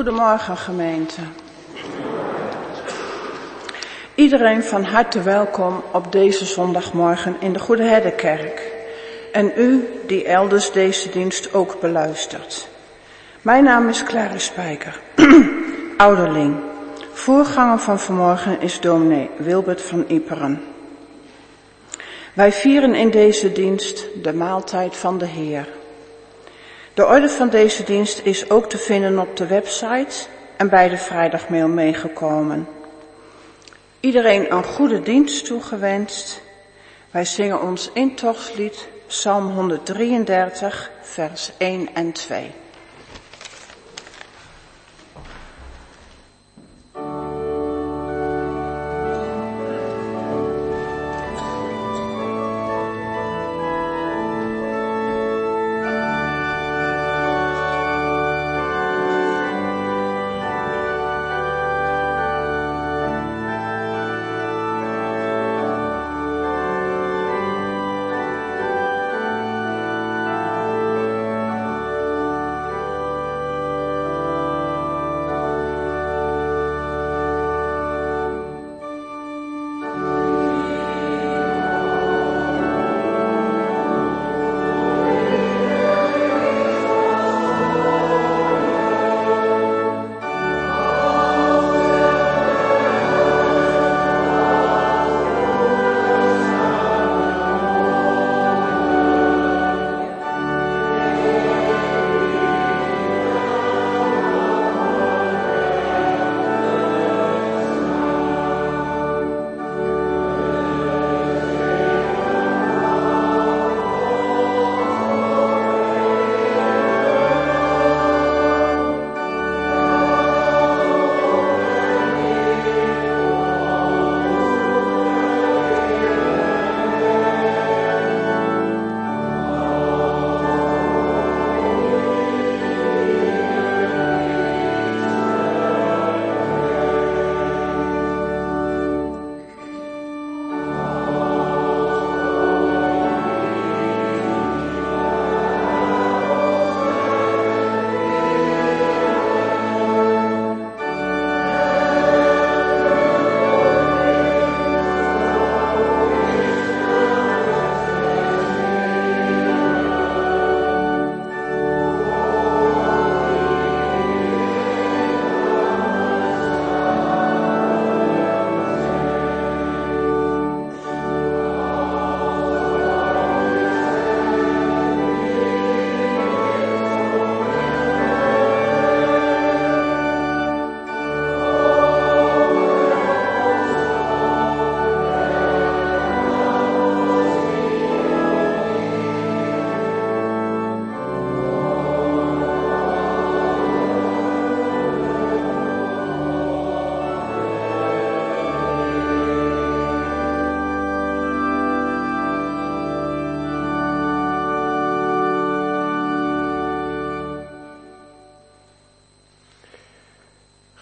Goedemorgen gemeente. Iedereen van harte welkom op deze zondagmorgen in de Goede Herdenkerk. En u die elders deze dienst ook beluistert. Mijn naam is Claire Spijker, ouderling. Voorganger van vanmorgen is dominee Wilbert van Iperen. Wij vieren in deze dienst de maaltijd van de Heer. De orde van deze dienst is ook te vinden op de website en bij de vrijdagmail meegekomen. Iedereen een goede dienst toegewenst. Wij zingen ons intochtslied Psalm 133, vers 1 en 2.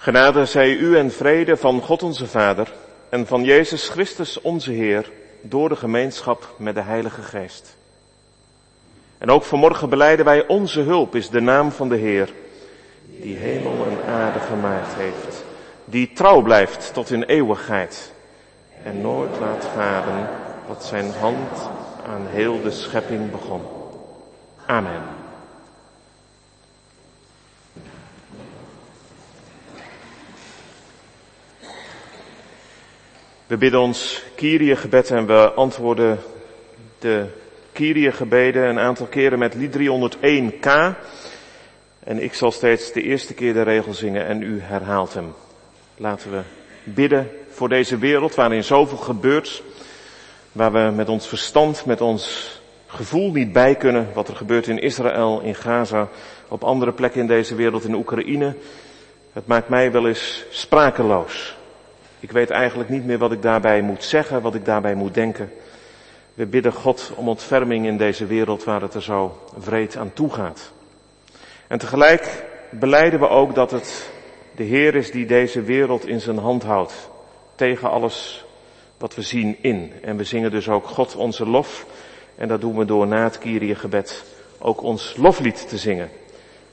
Genade zij u en vrede van God onze Vader en van Jezus Christus onze Heer door de gemeenschap met de Heilige Geest. En ook vanmorgen beleiden wij onze hulp is de naam van de Heer, die hemel en aarde gemaakt heeft, die trouw blijft tot in eeuwigheid en nooit laat varen wat zijn hand aan heel de schepping begon. Amen. We bidden ons Kyrie-gebed en we antwoorden de Kyrie-gebeden een aantal keren met lied 301k. En ik zal steeds de eerste keer de regel zingen en u herhaalt hem. Laten we bidden voor deze wereld waarin zoveel gebeurt, waar we met ons verstand, met ons gevoel niet bij kunnen wat er gebeurt in Israël, in Gaza, op andere plekken in deze wereld, in Oekraïne. Het maakt mij wel eens sprakeloos. Ik weet eigenlijk niet meer wat ik daarbij moet zeggen, wat ik daarbij moet denken. We bidden God om ontferming in deze wereld waar het er zo vreed aan toe gaat. En tegelijk beleiden we ook dat het de Heer is die deze wereld in zijn hand houdt. Tegen alles wat we zien in. En we zingen dus ook God onze lof. En dat doen we door na het Kyrie gebed ook ons loflied te zingen.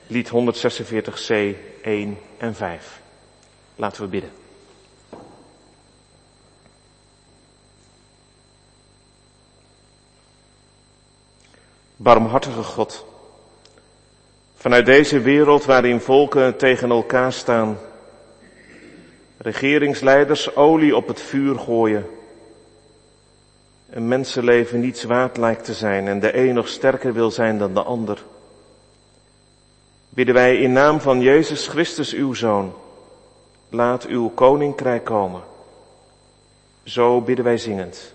Lied 146c 1 en 5. Laten we bidden. Barmhartige God, vanuit deze wereld waarin volken tegen elkaar staan, regeringsleiders olie op het vuur gooien, een mensenleven niets waard lijkt te zijn en de een nog sterker wil zijn dan de ander, bidden wij in naam van Jezus Christus uw Zoon, laat uw koninkrijk komen. Zo bidden wij zingend.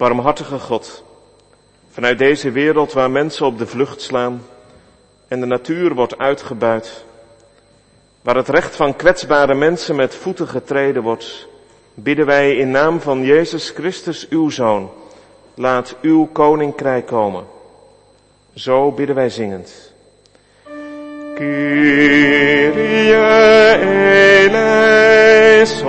Barmhartige God, vanuit deze wereld waar mensen op de vlucht slaan en de natuur wordt uitgebuit, waar het recht van kwetsbare mensen met voeten getreden wordt, bidden wij in naam van Jezus Christus, uw Zoon, laat uw koninkrijk komen. Zo bidden wij zingend. Kyrie eleison.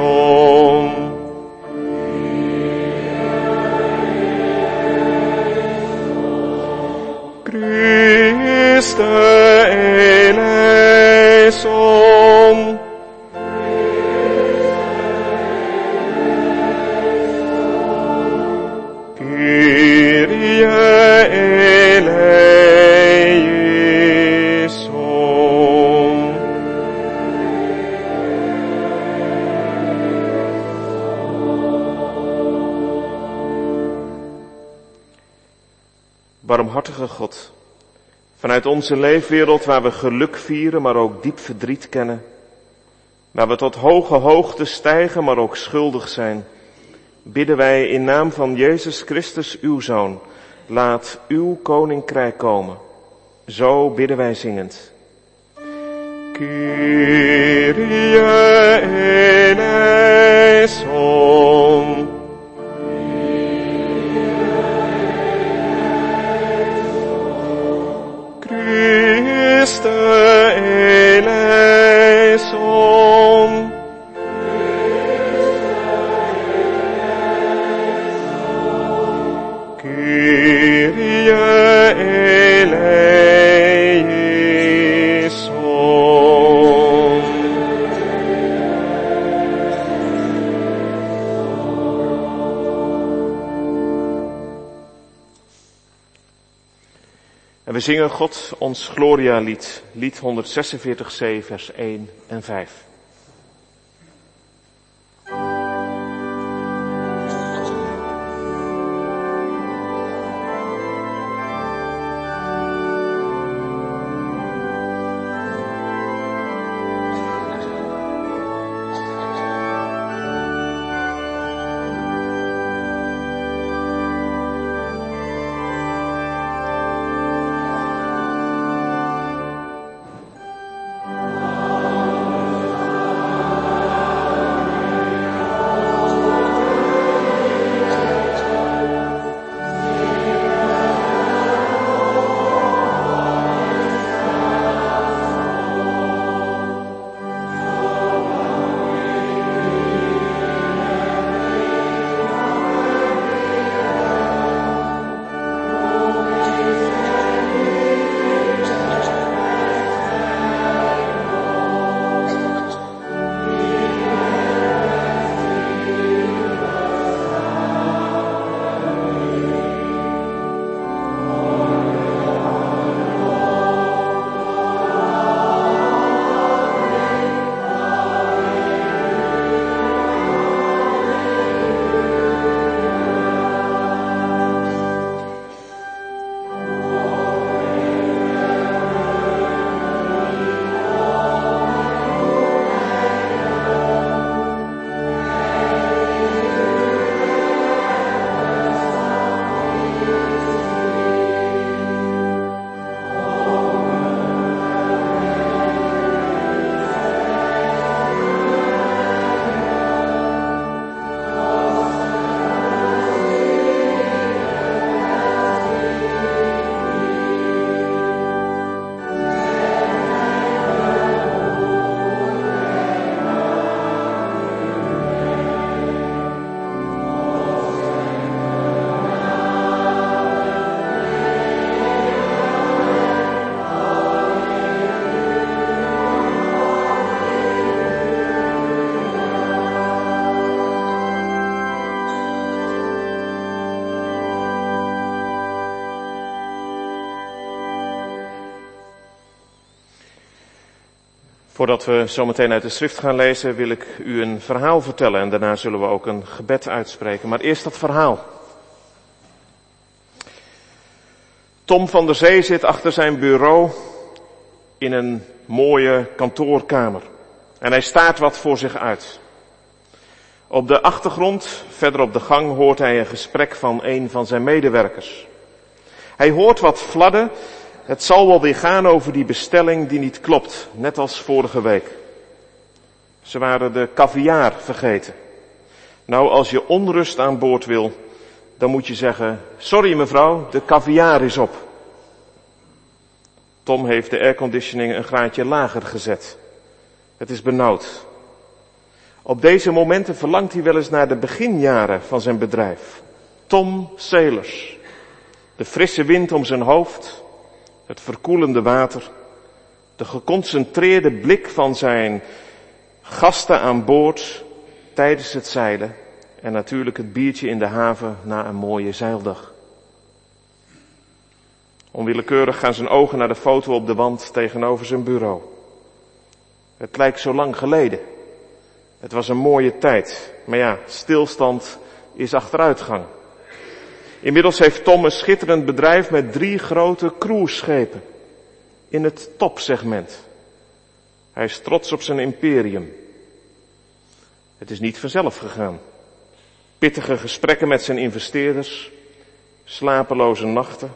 Christe eleison. Kyrie eleison. Barmhartige God, vanuit onze leefwereld waar we geluk vieren, maar ook diep verdriet kennen, waar we tot hoge hoogte stijgen, maar ook schuldig zijn, bidden wij in naam van Jezus Christus, uw Zoon, laat uw koninkrijk komen. Zo bidden wij zingend. Zingen God ons Gloria lied, lied 146c, vers 1 en 5. Voordat we zometeen uit de schrift gaan lezen, wil ik u een verhaal vertellen en daarna zullen we ook een gebed uitspreken. Maar eerst dat verhaal. Tom van der Zee zit achter zijn bureau in een mooie kantoorkamer. En hij staat wat voor zich uit. Op de achtergrond, verder op de gang, hoort hij een gesprek van een van zijn medewerkers. Hij hoort wat fladden. Het zal wel weer gaan over die bestelling die niet klopt, net als vorige week. Ze waren de caviar vergeten. Nou, als je onrust aan boord wil, dan moet je zeggen, sorry mevrouw, de caviar is op. Tom heeft de airconditioning een graadje lager gezet. Het is benauwd. Op deze momenten verlangt hij wel eens naar de beginjaren van zijn bedrijf. Tom Sailors. De frisse wind om zijn hoofd, het verkoelende water, de geconcentreerde blik van zijn gasten aan boord tijdens het zeilen en natuurlijk het biertje in de haven na een mooie zeildag. Onwillekeurig gaan zijn ogen naar de foto op de wand tegenover zijn bureau. Het lijkt zo lang geleden. Het was een mooie tijd. Maar ja, stilstand is achteruitgang. Inmiddels heeft Tom een schitterend bedrijf met drie grote cruiseschepen. In het topsegment. Hij is trots op zijn imperium. Het is niet vanzelf gegaan. Pittige gesprekken met zijn investeerders. Slapeloze nachten.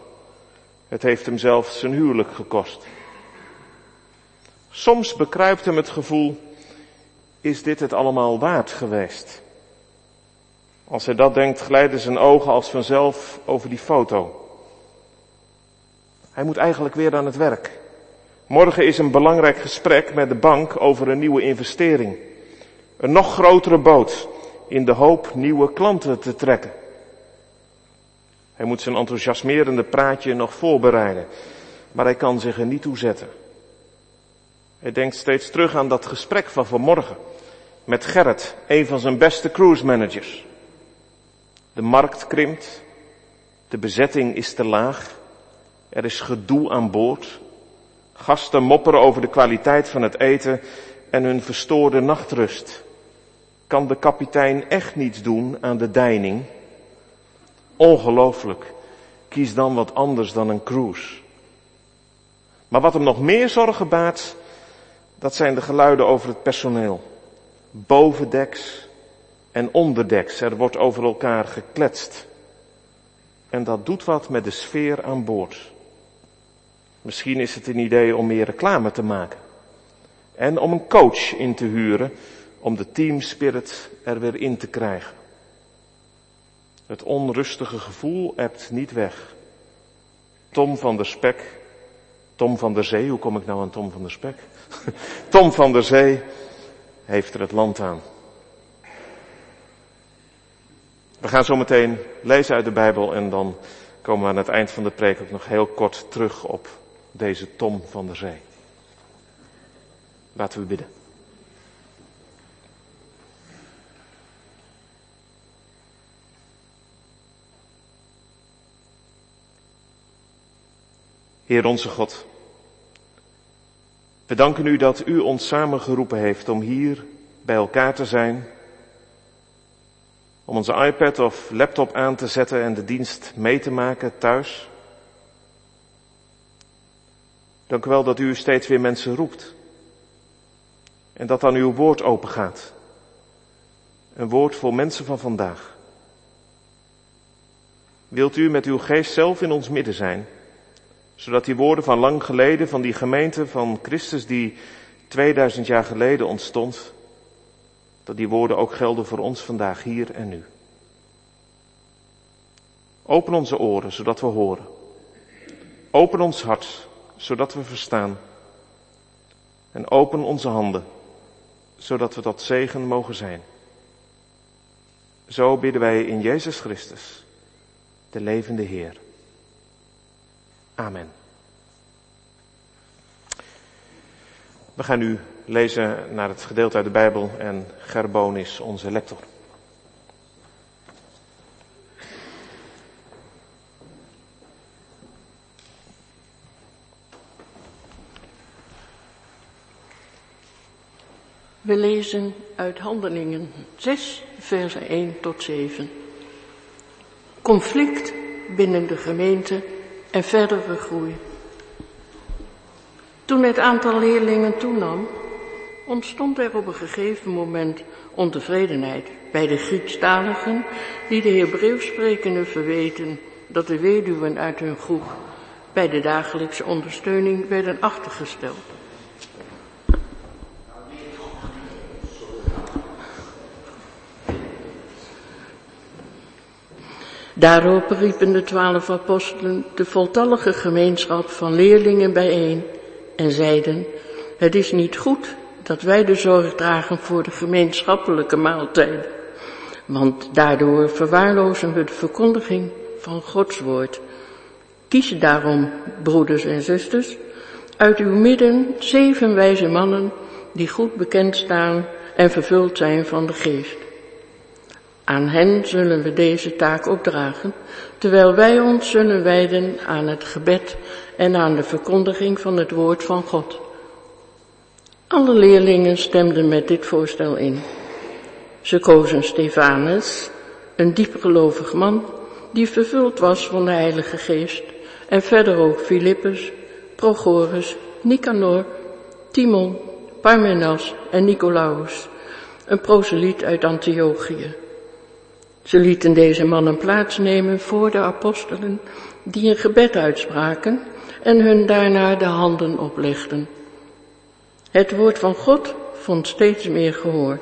Het heeft hem zelfs zijn huwelijk gekost. Soms bekruipt hem het gevoel, is dit het allemaal waard geweest? Als hij dat denkt, glijden zijn ogen als vanzelf over die foto. Hij moet eigenlijk weer aan het werk. Morgen is een belangrijk gesprek met de bank over een nieuwe investering. Een nog grotere boot in de hoop nieuwe klanten te trekken. Hij moet zijn enthousiasmerende praatje nog voorbereiden, maar hij kan zich er niet toe zetten. Hij denkt steeds terug aan dat gesprek van vanmorgen met Gerrit, een van zijn beste cruise managers. De markt krimpt, de bezetting is te laag, er is gedoe aan boord, gasten mopperen over de kwaliteit van het eten en hun verstoorde nachtrust. Kan de kapitein echt niets doen aan de deining? Ongelooflijk. Kies dan wat anders dan een cruise. Maar wat hem nog meer zorgen baart, dat zijn de geluiden over het personeel. Bovendeks en onderdeks. Er wordt over elkaar gekletst. En dat doet wat met de sfeer aan boord. Misschien is het een idee om meer reclame te maken. En om een coach in te huren om de teamspirit er weer in te krijgen. Het onrustige gevoel ebt niet weg. Tom van der Spek, Tom van der Zee, hoe kom ik nou aan Tom van der Spek? Tom van der Zee heeft er het land aan. We gaan zo meteen lezen uit de Bijbel en dan komen we aan het eind van de preek ook nog heel kort terug op deze Tom van der Zee. Laten we bidden. Heer onze God, we danken u dat u ons samengeroepen heeft om hier bij elkaar te zijn, om onze iPad of laptop aan te zetten en de dienst mee te maken thuis. Dank u wel dat u steeds weer mensen roept en dat dan uw woord open gaat. Een woord voor mensen van vandaag. Wilt u met uw geest zelf in ons midden zijn? Zodat die woorden van lang geleden, van die gemeente van Christus die 2000 jaar geleden ontstond, dat die woorden ook gelden voor ons vandaag, hier en nu. Open onze oren, zodat we horen. Open ons hart, zodat we verstaan. En open onze handen, zodat we tot zegen mogen zijn. Zo bidden wij in Jezus Christus, de levende Heer. Amen. We gaan nu lezen naar het gedeelte uit de Bijbel en Gerbon is onze lector. We lezen uit Handelingen 6, versen 1 tot 7. Conflict binnen de gemeente en verdere groei. Toen het aantal leerlingen toenam, ontstond er op een gegeven moment ontevredenheid bij de Griekstaligen die de Hebreeuws sprekenden verweten dat de weduwen uit hun groep bij de dagelijkse ondersteuning werden achtergesteld. Daarop riepen de twaalf apostelen de voltallige gemeenschap van leerlingen bijeen en zeiden, het is niet goed dat wij de zorg dragen voor de gemeenschappelijke maaltijd, want daardoor verwaarlozen we de verkondiging van Gods woord. Kies daarom, broeders en zusters, uit uw midden zeven wijze mannen die goed bekend staan en vervuld zijn van de geest. Aan hen zullen we deze taak opdragen, terwijl wij ons zullen wijden aan het gebed en aan de verkondiging van het woord van God. Alle leerlingen stemden met dit voorstel in. Ze kozen Stefanus, een diepgelovig man, die vervuld was van de Heilige Geest, en verder ook Filippus, Prochorus, Nicanor, Timon, Parmenas en Nicolaus, een proseliet uit Antiochië. Ze lieten deze mannen plaatsnemen voor de apostelen, die een gebed uitspraken en hun daarna de handen oplegden. Het woord van God vond steeds meer gehoor,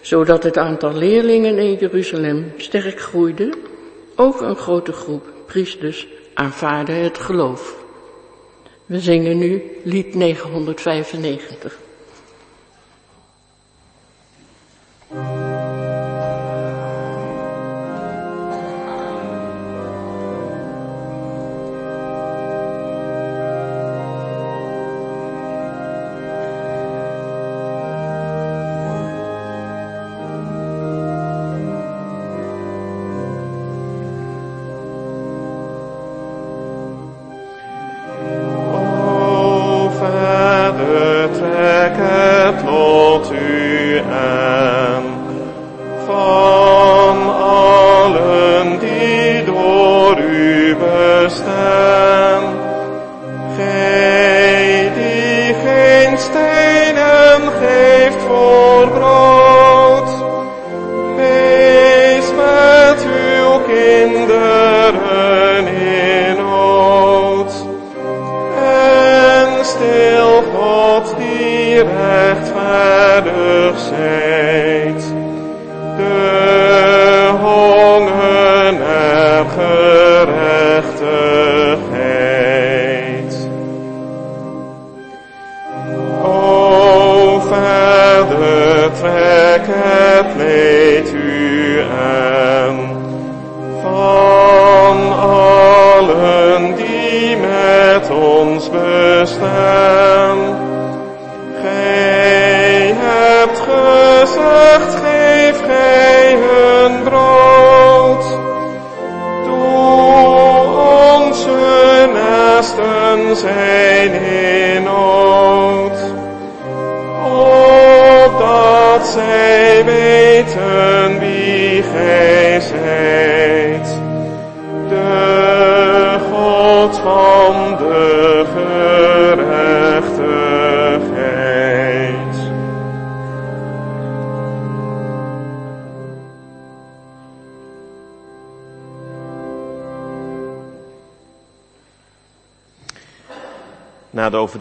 zodat het aantal leerlingen in Jeruzalem sterk groeide. Ook een grote groep priesters aanvaarde het geloof. We zingen nu lied 995.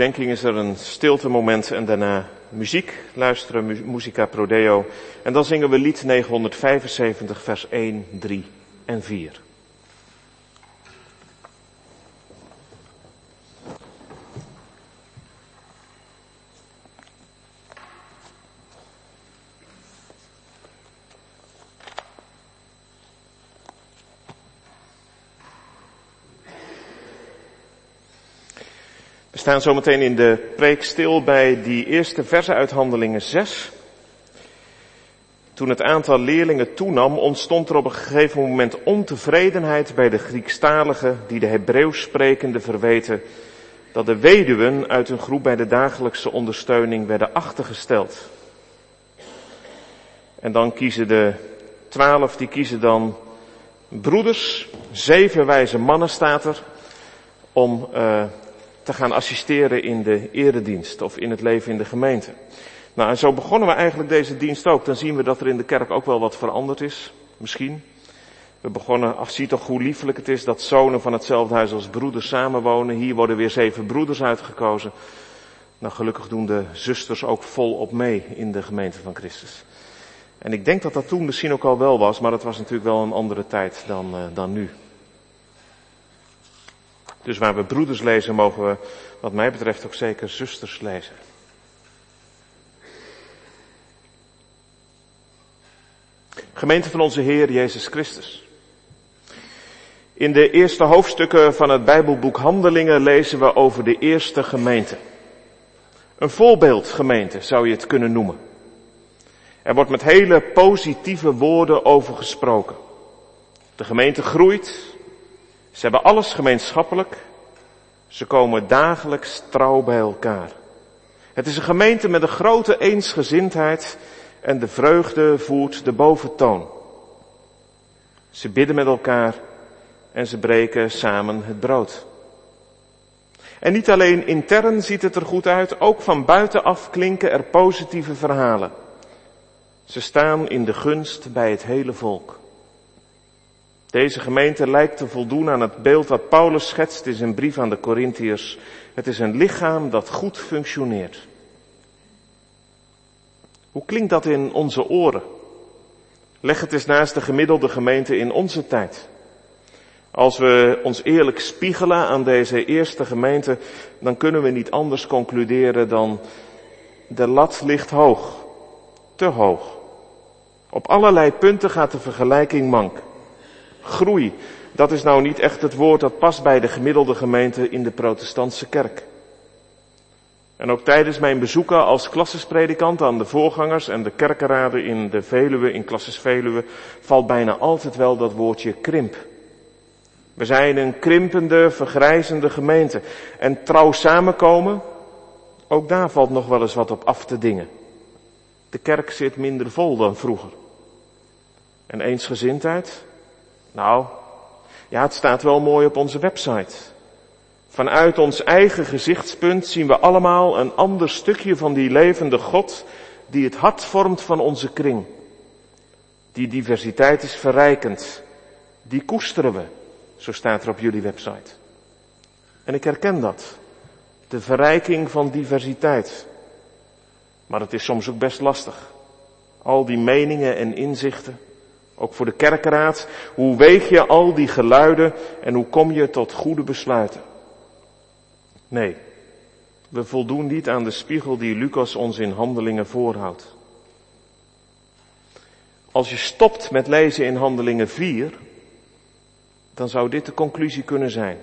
Overdenking is er een stilte moment en daarna muziek. Luisteren, mu Musica Prodeo. En dan zingen we lied 975, vers 1, 3 en 4. Staan zometeen in de preek stil bij die eerste verse uit Handelingen 6. Toen het aantal leerlingen toenam, ontstond er op een gegeven moment ontevredenheid bij de Griekstaligen die de Hebreeuws sprekende verweten dat de weduwen uit hun groep bij de dagelijkse ondersteuning werden achtergesteld. En dan kiezen de twaalf, die kiezen dan broeders, zeven wijze mannen staat er, om uh, te gaan assisteren in de eredienst of in het leven in de gemeente. Nou, en zo begonnen we eigenlijk deze dienst ook. Dan zien we dat er in de kerk ook wel wat veranderd is, misschien. We begonnen, ach zie toch hoe liefelijk het is dat zonen van hetzelfde huis als broeders samenwonen. Hier worden weer zeven broeders uitgekozen. Nou, gelukkig doen de zusters ook volop mee in de gemeente van Christus. En ik denk dat dat toen misschien ook al wel was, maar het was natuurlijk wel een andere tijd dan, uh, dan nu. Dus waar we broeders lezen, mogen we, wat mij betreft, ook zeker zusters lezen. Gemeente van onze Heer Jezus Christus. In de eerste hoofdstukken van het Bijbelboek Handelingen lezen we over de eerste gemeente. Een voorbeeldgemeente zou je het kunnen noemen. Er wordt met hele positieve woorden over gesproken. De gemeente groeit. Ze hebben alles gemeenschappelijk. Ze komen dagelijks trouw bij elkaar. Het is een gemeente met een grote eensgezindheid en de vreugde voert de boventoon. Ze bidden met elkaar en ze breken samen het brood. En niet alleen intern ziet het er goed uit, ook van buitenaf klinken er positieve verhalen. Ze staan in de gunst bij het hele volk. Deze gemeente lijkt te voldoen aan het beeld wat Paulus schetst in zijn brief aan de Corinthiërs. Het is een lichaam dat goed functioneert. Hoe klinkt dat in onze oren? Leg het eens naast de gemiddelde gemeente in onze tijd. Als we ons eerlijk spiegelen aan deze eerste gemeente, dan kunnen we niet anders concluderen dan de lat ligt hoog, te hoog. Op allerlei punten gaat de vergelijking mank. Groei, dat is nou niet echt het woord dat past bij de gemiddelde gemeente in de protestantse kerk. En ook tijdens mijn bezoeken als klassespredikant aan de voorgangers en de kerkenraden in de Veluwe, in klasses Veluwe, valt bijna altijd wel dat woordje krimp. We zijn een krimpende, vergrijzende gemeente. En trouw samenkomen, ook daar valt nog wel eens wat op af te dingen. De kerk zit minder vol dan vroeger. En eensgezindheid? Nou, ja, het staat wel mooi op onze website. Vanuit ons eigen gezichtspunt zien we allemaal een ander stukje van die levende God die het hart vormt van onze kring. Die diversiteit is verrijkend. Die koesteren we. Zo staat er op jullie website. En ik herken dat. De verrijking van diversiteit. Maar het is soms ook best lastig. Al die meningen en inzichten. Ook voor de kerkenraad. Hoe weeg je al die geluiden en hoe kom je tot goede besluiten? Nee, we voldoen niet aan de spiegel die Lucas ons in handelingen voorhoudt. Als je stopt met lezen in handelingen 4, dan zou dit de conclusie kunnen zijn.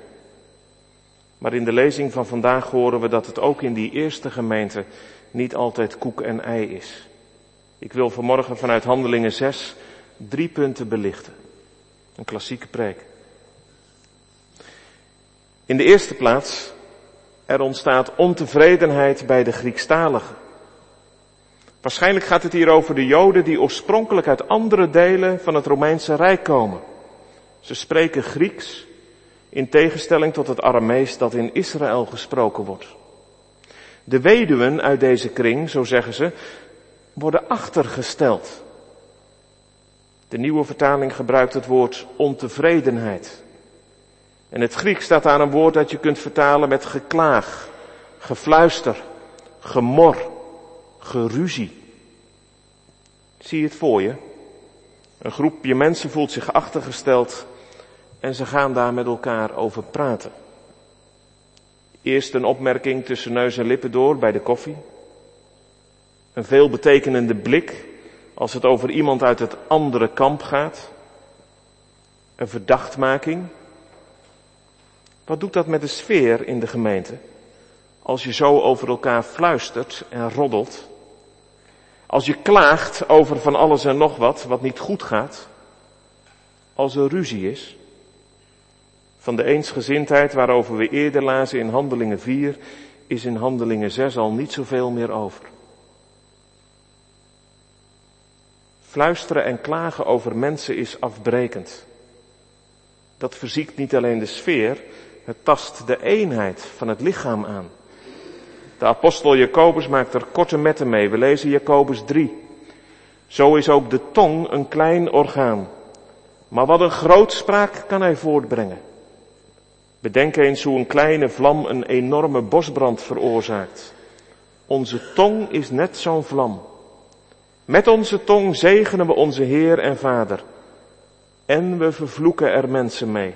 Maar in de lezing van vandaag horen we dat het ook in die eerste gemeente niet altijd koek en ei is. Ik wil vanmorgen vanuit Handelingen 6 drie punten belichten. Een klassieke preek. In de eerste plaats, er ontstaat ontevredenheid bij de Griekstaligen. Waarschijnlijk gaat het hier over de Joden die oorspronkelijk uit andere delen van het Romeinse Rijk komen. Ze spreken Grieks in tegenstelling tot het Aramees dat in Israël gesproken wordt. De weduwen uit deze kring, zo zeggen ze, worden achtergesteld. De nieuwe vertaling gebruikt het woord ontevredenheid. En het Grieks staat aan een woord dat je kunt vertalen met geklaag, gefluister, gemor, geruzie. Zie het voor je? Een groepje mensen voelt zich achtergesteld en ze gaan daar met elkaar over praten. Eerst een opmerking tussen neus en lippen door bij de koffie. Een veelbetekenende blik als het over iemand uit het andere kamp gaat. Een verdachtmaking. Wat doet dat met de sfeer in de gemeente? Als je zo over elkaar fluistert en roddelt. Als je klaagt over van alles en nog wat, wat niet goed gaat. Als er ruzie is. Van de eensgezindheid waarover we eerder lazen in Handelingen 4, is in Handelingen 6 al niet zoveel meer over. Fluisteren en klagen over mensen is afbrekend. Dat verziekt niet alleen de sfeer, het tast de eenheid van het lichaam aan. De apostel Jacobus maakt er korte metten mee. We lezen Jacobus 3. Zo is ook de tong een klein orgaan. Maar wat een grootspraak kan hij voortbrengen. Bedenk eens hoe een kleine vlam een enorme bosbrand veroorzaakt. Onze tong is net zo'n vlam. Met onze tong zegenen we onze Heer en Vader. En we vervloeken er mensen mee,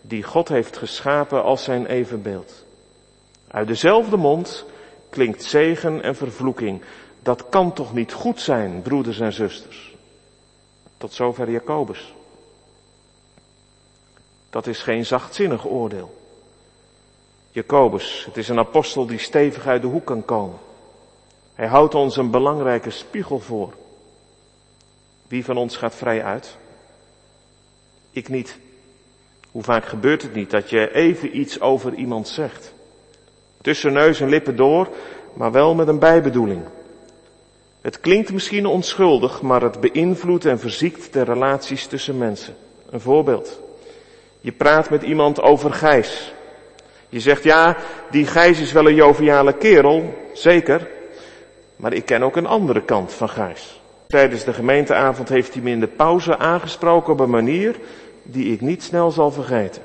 die God heeft geschapen als zijn evenbeeld. Uit dezelfde mond klinkt zegen en vervloeking. Dat kan toch niet goed zijn, broeders en zusters? Tot zover Jacobus. Dat is geen zachtzinnig oordeel. Jacobus, het is een apostel die stevig uit de hoek kan komen. Hij houdt ons een belangrijke spiegel voor. Wie van ons gaat vrij uit? Ik niet. Hoe vaak gebeurt het niet dat je even iets over iemand zegt? Tussen neus en lippen door, maar wel met een bijbedoeling. Het klinkt misschien onschuldig, maar het beïnvloedt en verziekt de relaties tussen mensen. Een voorbeeld. Je praat met iemand over Gijs. Je zegt ja, die Gijs is wel een joviale kerel, zeker. Maar ik ken ook een andere kant van Gijs. Tijdens de gemeenteavond heeft hij me in de pauze aangesproken op een manier die ik niet snel zal vergeten.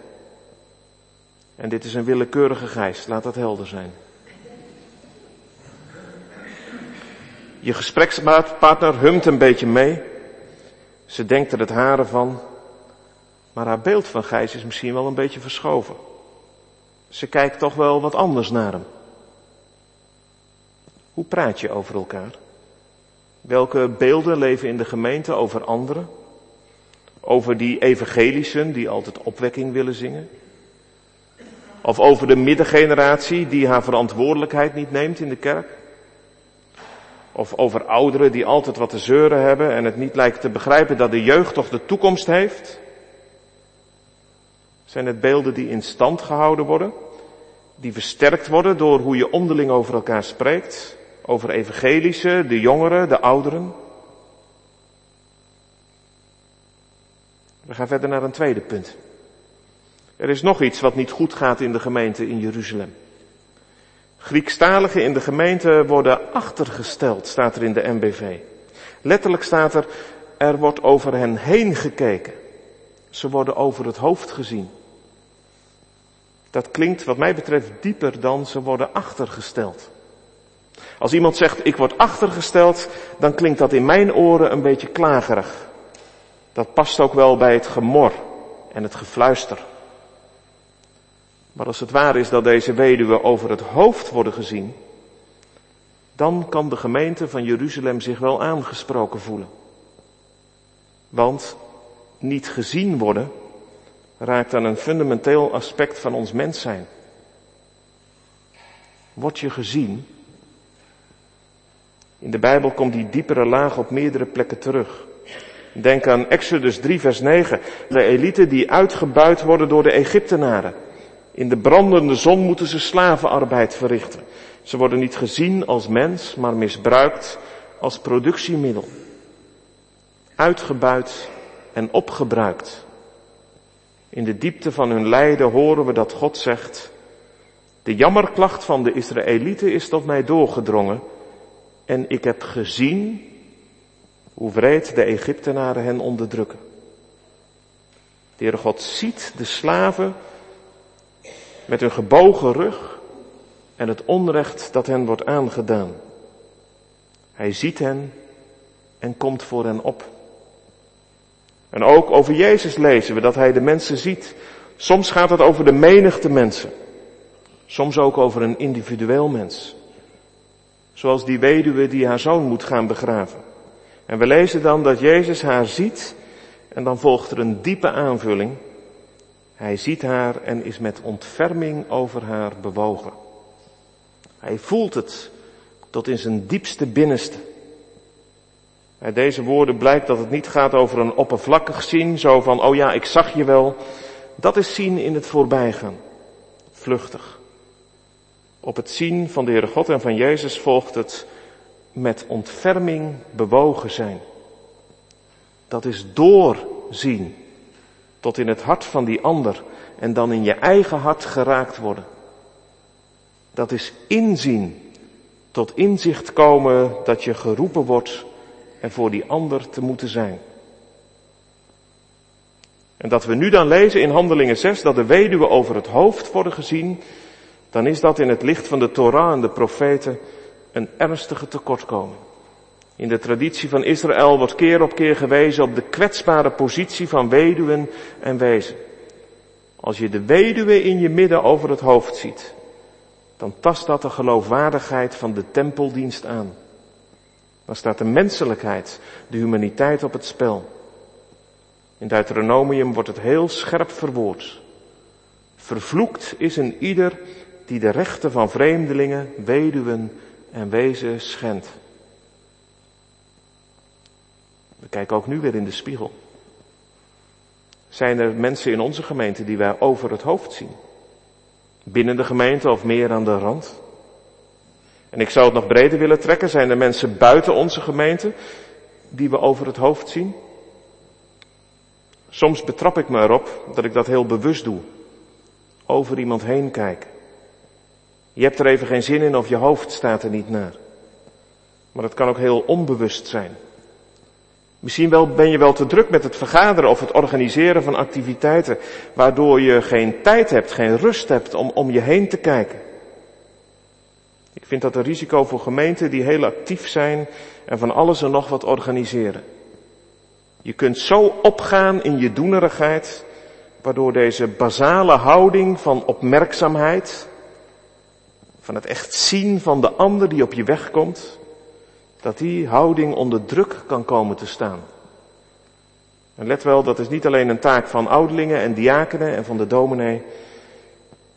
En dit is een willekeurige Gijs, laat dat helder zijn. Je gesprekspartner humt een beetje mee. Ze denkt er het haren van. Maar haar beeld van Gijs is misschien wel een beetje verschoven. Ze kijkt toch wel wat anders naar hem. Hoe praat je over elkaar? Welke beelden leven in de gemeente over anderen? Over die evangelischen die altijd opwekking willen zingen? Of over de middengeneratie die haar verantwoordelijkheid niet neemt in de kerk? Of over ouderen die altijd wat te zeuren hebben en het niet lijkt te begrijpen dat de jeugd toch de toekomst heeft? Zijn het beelden die in stand gehouden worden? Die versterkt worden door hoe je onderling over elkaar spreekt? Over evangelische, de jongeren, de ouderen? We gaan verder naar een tweede punt. Er is nog iets wat niet goed gaat in de gemeente in Jeruzalem. Griekstaligen in de gemeente worden achtergesteld, staat er in de MBV. Letterlijk staat er, er wordt over hen heen gekeken. Ze worden over het hoofd gezien. Dat klinkt wat mij betreft dieper dan ze worden achtergesteld. Als iemand zegt ik word achtergesteld, dan klinkt dat in mijn oren een beetje klagerig. Dat past ook wel bij het gemor en het gefluister. Maar als het waar is dat deze weduwen over het hoofd worden gezien, dan kan de gemeente van Jeruzalem zich wel aangesproken voelen. Want niet gezien worden raakt aan een fundamenteel aspect van ons mens zijn. Word je gezien? In de Bijbel komt die diepere laag op meerdere plekken terug. Denk aan Exodus 3 vers 9. De elite die uitgebuit worden door de Egyptenaren. In de brandende zon moeten ze slavenarbeid verrichten. Ze worden niet gezien als mens, maar misbruikt als productiemiddel. Uitgebuit en opgebruikt. In de diepte van hun lijden horen we dat God zegt, de jammerklacht van de Israëlieten is tot mij doorgedrongen en ik heb gezien hoe wreed de Egyptenaren hen onderdrukken. De Heere God ziet de slaven met hun gebogen rug en het onrecht dat hen wordt aangedaan. Hij ziet hen en komt voor hen op. En ook over Jezus lezen we dat hij de mensen ziet. Soms gaat het over de menigte mensen. Soms ook over een individueel mens. Zoals die weduwe die haar zoon moet gaan begraven. En we lezen dan dat Jezus haar ziet en dan volgt er een diepe aanvulling. Hij ziet haar en is met ontferming over haar bewogen. Hij voelt het tot in zijn diepste binnenste. Uit deze woorden blijkt dat het niet gaat over een oppervlakkig zien, zo van, oh ja, ik zag je wel. Dat is zien in het voorbijgaan. Vluchtig. Op het zien van de Heere God en van Jezus volgt het met ontferming bewogen zijn. Dat is doorzien tot in het hart van die ander en dan in je eigen hart geraakt worden. Dat is inzien, tot inzicht komen dat je geroepen wordt en voor die ander te moeten zijn. En dat we nu dan lezen in Handelingen 6 dat de weduwe over het hoofd worden gezien, dan is dat in het licht van de Torah en de profeten een ernstige tekortkoming. In de traditie van Israël wordt keer op keer gewezen op de kwetsbare positie van weduwen en wezen. Als je de weduwe in je midden over het hoofd ziet, dan tast dat de geloofwaardigheid van de tempeldienst aan. Dan staat de menselijkheid, de humaniteit op het spel. In Deuteronomium wordt het heel scherp verwoord. Vervloekt is een ieder die de rechten van vreemdelingen, weduwen en wezen schendt. We kijken ook nu weer in de spiegel. Zijn er mensen in onze gemeente die wij over het hoofd zien? Binnen de gemeente of meer aan de rand? En ik zou het nog breder willen trekken. Zijn er mensen buiten onze gemeente die we over het hoofd zien? Soms betrap ik me erop dat ik dat heel bewust doe. Over iemand heen kijken. Je hebt er even geen zin in of je hoofd staat er niet naar. Maar het kan ook heel onbewust zijn. Misschien wel, ben je wel te druk met het vergaderen of het organiseren van activiteiten, waardoor je geen tijd hebt, geen rust hebt om om je heen te kijken. Ik vind dat een risico voor gemeenten die heel actief zijn en van alles en nog wat organiseren. Je kunt zo opgaan in je doenerigheid, waardoor deze basale houding van opmerkzaamheid, van het echt zien van de ander die op je weg komt, dat die houding onder druk kan komen te staan. En let wel, dat is niet alleen een taak van ouderlingen en diakenen en van de dominee.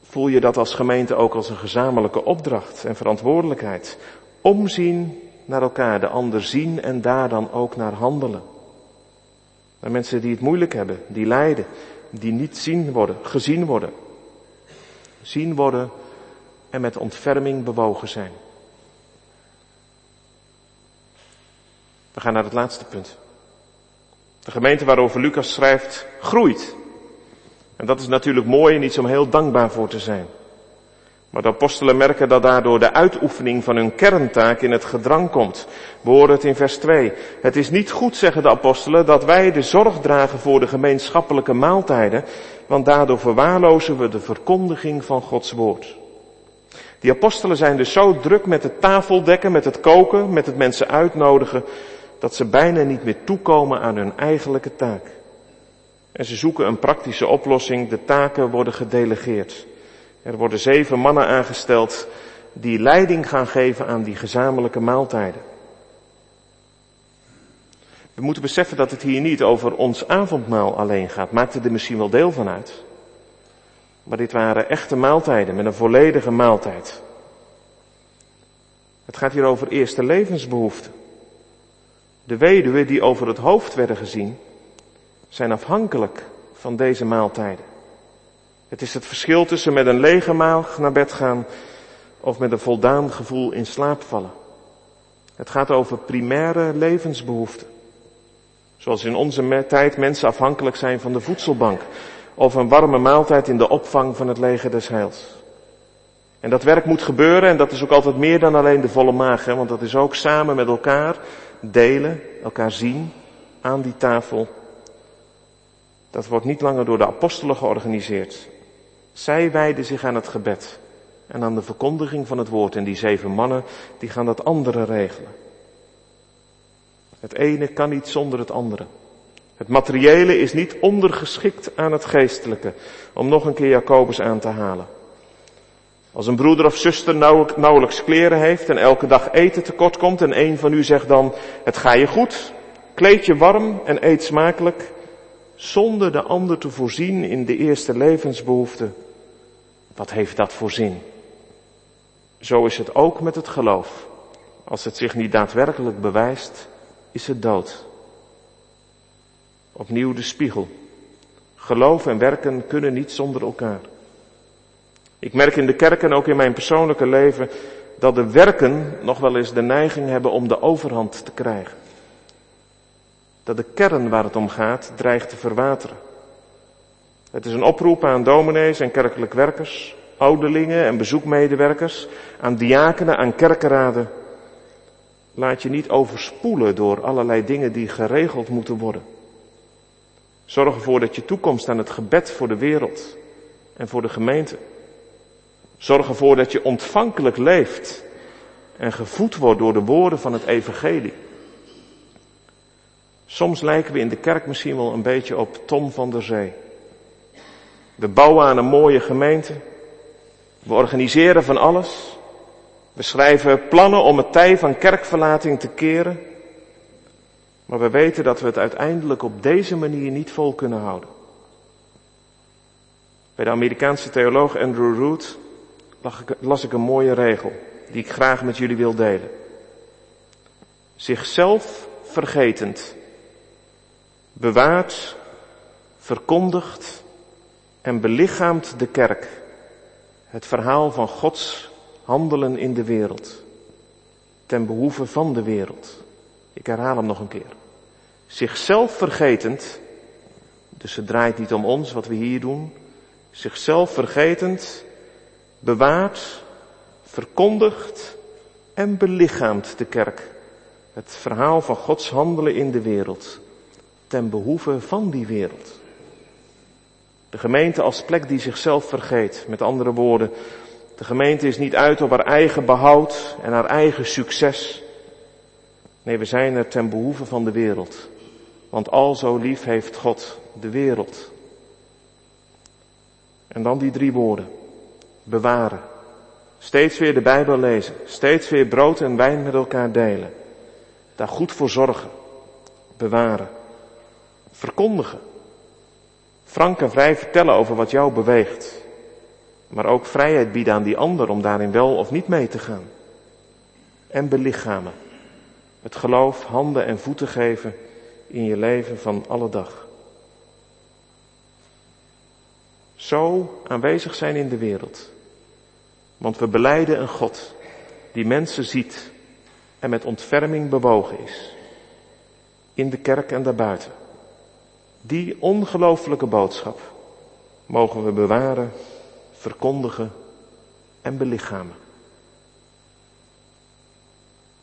Voel je dat als gemeente ook als een gezamenlijke opdracht en verantwoordelijkheid. Omzien naar elkaar, de ander zien en daar dan ook naar handelen. Naar mensen die het moeilijk hebben, die lijden, die niet zien worden, gezien worden. Zien worden en met ontferming bewogen zijn. We gaan naar het laatste punt. De gemeente waarover Lucas schrijft, groeit. En dat is natuurlijk mooi en iets om heel dankbaar voor te zijn. Maar de apostelen merken dat daardoor de uitoefening van hun kerntaak in het gedrang komt. We horen het in vers 2. Het is niet goed, zeggen de apostelen, dat wij de zorg dragen voor de gemeenschappelijke maaltijden, want daardoor verwaarlozen we de verkondiging van Gods woord. Die apostelen zijn dus zo druk met het tafeldekken, met het koken, met het mensen uitnodigen, dat ze bijna niet meer toekomen aan hun eigenlijke taak. En ze zoeken een praktische oplossing, de taken worden gedelegeerd. Er worden zeven mannen aangesteld die leiding gaan geven aan die gezamenlijke maaltijden. We moeten beseffen dat het hier niet over ons avondmaal alleen gaat. Maakte er misschien wel deel van uit. Maar dit waren echte maaltijden met een volledige maaltijd. Het gaat hier over eerste levensbehoeften. De weduwen die over het hoofd werden gezien, zijn afhankelijk van deze maaltijden. Het is het verschil tussen met een lege maag naar bed gaan of met een voldaan gevoel in slaap vallen. Het gaat over primaire levensbehoeften. Zoals in onze tijd mensen afhankelijk zijn van de voedselbank of een warme maaltijd in de opvang van het leger des heils. En dat werk moet gebeuren en dat is ook altijd meer dan alleen de volle maag, want dat is ook samen met elkaar delen, elkaar zien aan die tafel. Dat wordt niet langer door de apostelen georganiseerd. Zij wijden zich aan het gebed en aan de verkondiging van het woord en die zeven mannen die gaan dat andere regelen. Het ene kan niet zonder het andere. Het materiële is niet ondergeschikt aan het geestelijke, om nog een keer Jacobus aan te halen. Als een broeder of zuster nauwelijks kleren heeft en elke dag eten tekort komt en een van u zegt dan, het ga je goed, kleed je warm en eet smakelijk, zonder de ander te voorzien in de eerste levensbehoefte, wat heeft dat voor zin? Zo is het ook met het geloof. Als het zich niet daadwerkelijk bewijst, is het dood. Opnieuw de spiegel. Geloof en werken kunnen niet zonder elkaar. Ik merk in de kerk en ook in mijn persoonlijke leven dat de werken nog wel eens de neiging hebben om de overhand te krijgen. dat de kern waar het om gaat dreigt te verwateren. Het is een oproep aan dominees en kerkelijk werkers, ouderlingen en bezoekmedewerkers, aan diakenen, aan kerkenraden. Laat je niet overspoelen door allerlei dingen die geregeld moeten worden. Zorg ervoor dat je toekomst aan het gebed voor de wereld en voor de gemeente. Zorg ervoor dat je ontvankelijk leeft en gevoed wordt door de woorden van het evangelie. Soms lijken we in de kerk misschien wel een beetje op Tom van der Zee. We bouwen aan een mooie gemeente. We organiseren van alles. We schrijven plannen om het tij van kerkverlating te keren. Maar we weten dat we het uiteindelijk op deze manier niet vol kunnen houden. Bij de Amerikaanse theoloog Andrew Root las ik een mooie regel die ik graag met jullie wil delen. Zichzelf vergetend, bewaart, verkondigt en belichaamt de kerk het verhaal van Gods handelen in de wereld, ten behoeve van de wereld. Ik herhaal hem nog een keer. Zichzelf vergetend, dus het draait niet om ons wat we hier doen, zichzelf vergetend, bewaart, verkondigt en belichaamt de kerk het verhaal van Gods handelen in de wereld, ten behoeve van die wereld. De gemeente als plek die zichzelf vergeet, met andere woorden, de gemeente is niet uit op haar eigen behoud en haar eigen succes. Nee, we zijn er ten behoeve van de wereld. Want al zo lief heeft God de wereld. En dan die drie woorden. Bewaren. Steeds weer de Bijbel lezen. Steeds weer brood en wijn met elkaar delen. Daar goed voor zorgen. Bewaren. Verkondigen. Frank en vrij vertellen over wat jou beweegt. Maar ook vrijheid bieden aan die ander om daarin wel of niet mee te gaan. En belichamen. Het geloof handen en voeten geven in je leven van alle dag. Zo aanwezig zijn in de wereld. Want we beleiden een God die mensen ziet en met ontferming bewogen is. In de kerk en daarbuiten. Die ongelooflijke boodschap mogen we bewaren, verkondigen en belichamen.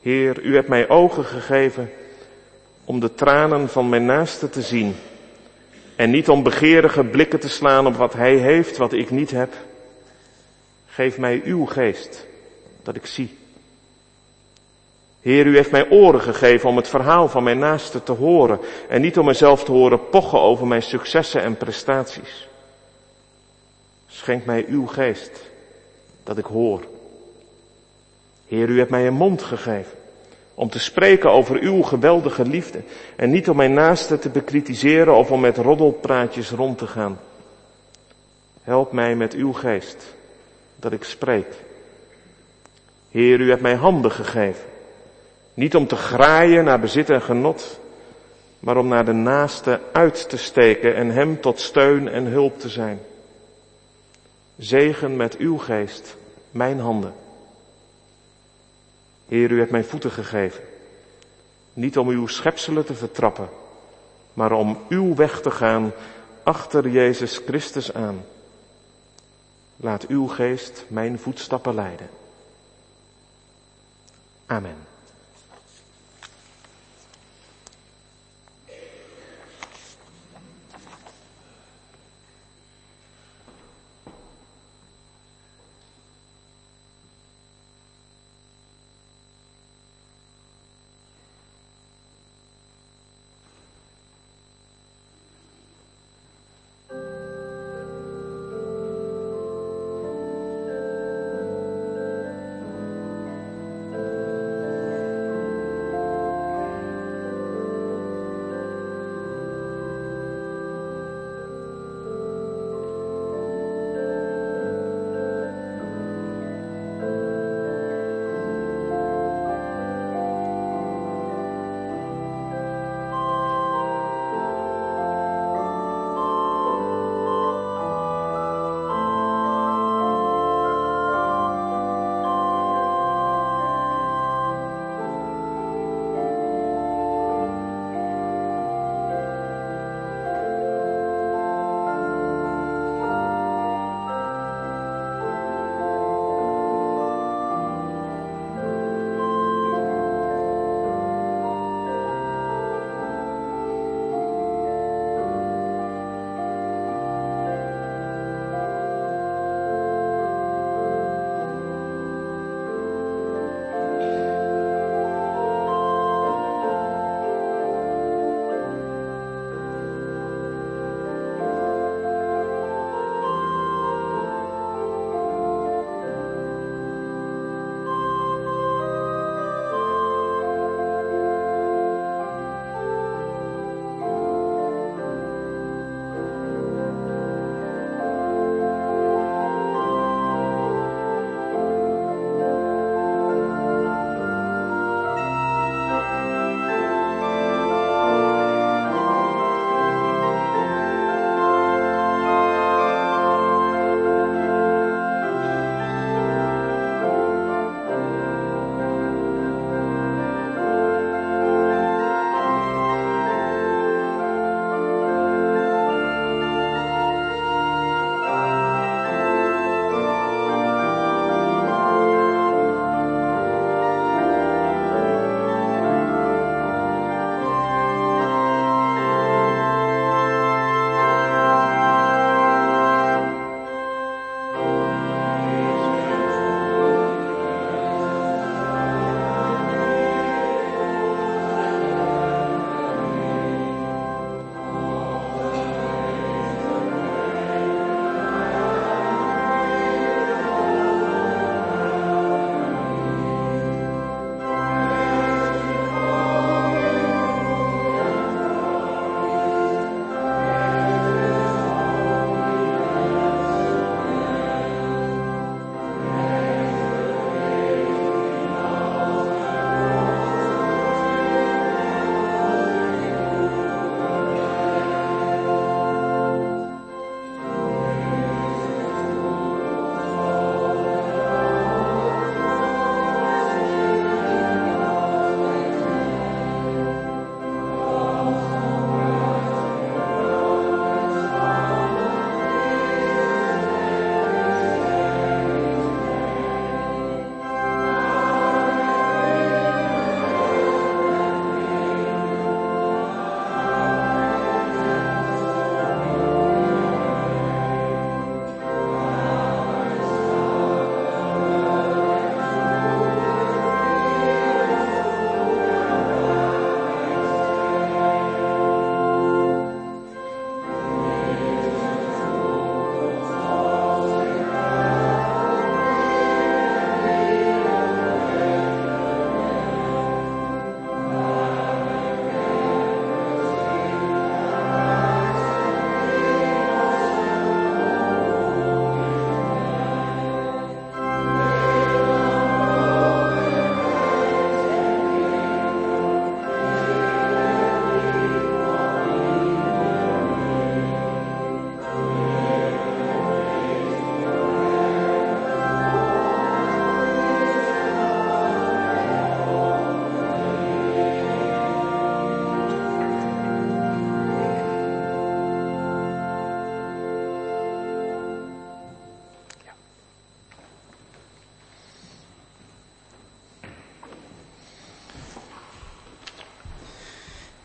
Heer, u hebt mij ogen gegeven om de tranen van mijn naaste te zien en niet om begeerige blikken te slaan op wat hij heeft, wat ik niet heb. Geef mij uw geest, dat ik zie. Heer, u heeft mij oren gegeven om het verhaal van mijn naaste te horen en niet om mezelf te horen pochen over mijn successen en prestaties. Schenk mij uw geest, dat ik hoor. Heer, u hebt mij een mond gegeven om te spreken over uw geweldige liefde en niet om mijn naaste te bekritiseren of om met roddelpraatjes rond te gaan. Help mij met uw geest, dat ik spreek. Heer, u hebt mij handen gegeven niet om te graaien naar bezit en genot, maar om naar de naaste uit te steken en hem tot steun en hulp te zijn. Zegen met uw geest mijn handen. Heer, u hebt mijn voeten gegeven. Niet om uw schepselen te vertrappen, maar om uw weg te gaan achter Jezus Christus aan. Laat uw geest mijn voetstappen leiden. Amen.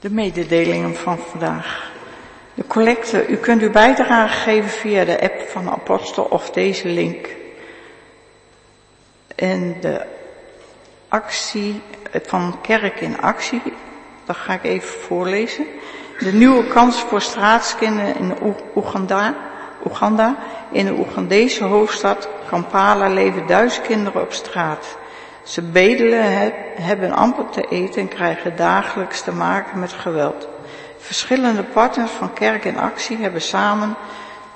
De mededelingen van vandaag. De collecte, u kunt uw bijdrage geven via de app van Apostel of deze link. En de actie van Kerk in Actie, dat ga ik even voorlezen. De nieuwe kans voor straatskinderen in Oeganda, Oeganda. In de Oegandese hoofdstad Kampala leven duizend kinderen op straat. Ze bedelen, hebben amper te eten en krijgen dagelijks te maken met geweld. Verschillende partners van Kerk in Actie hebben samen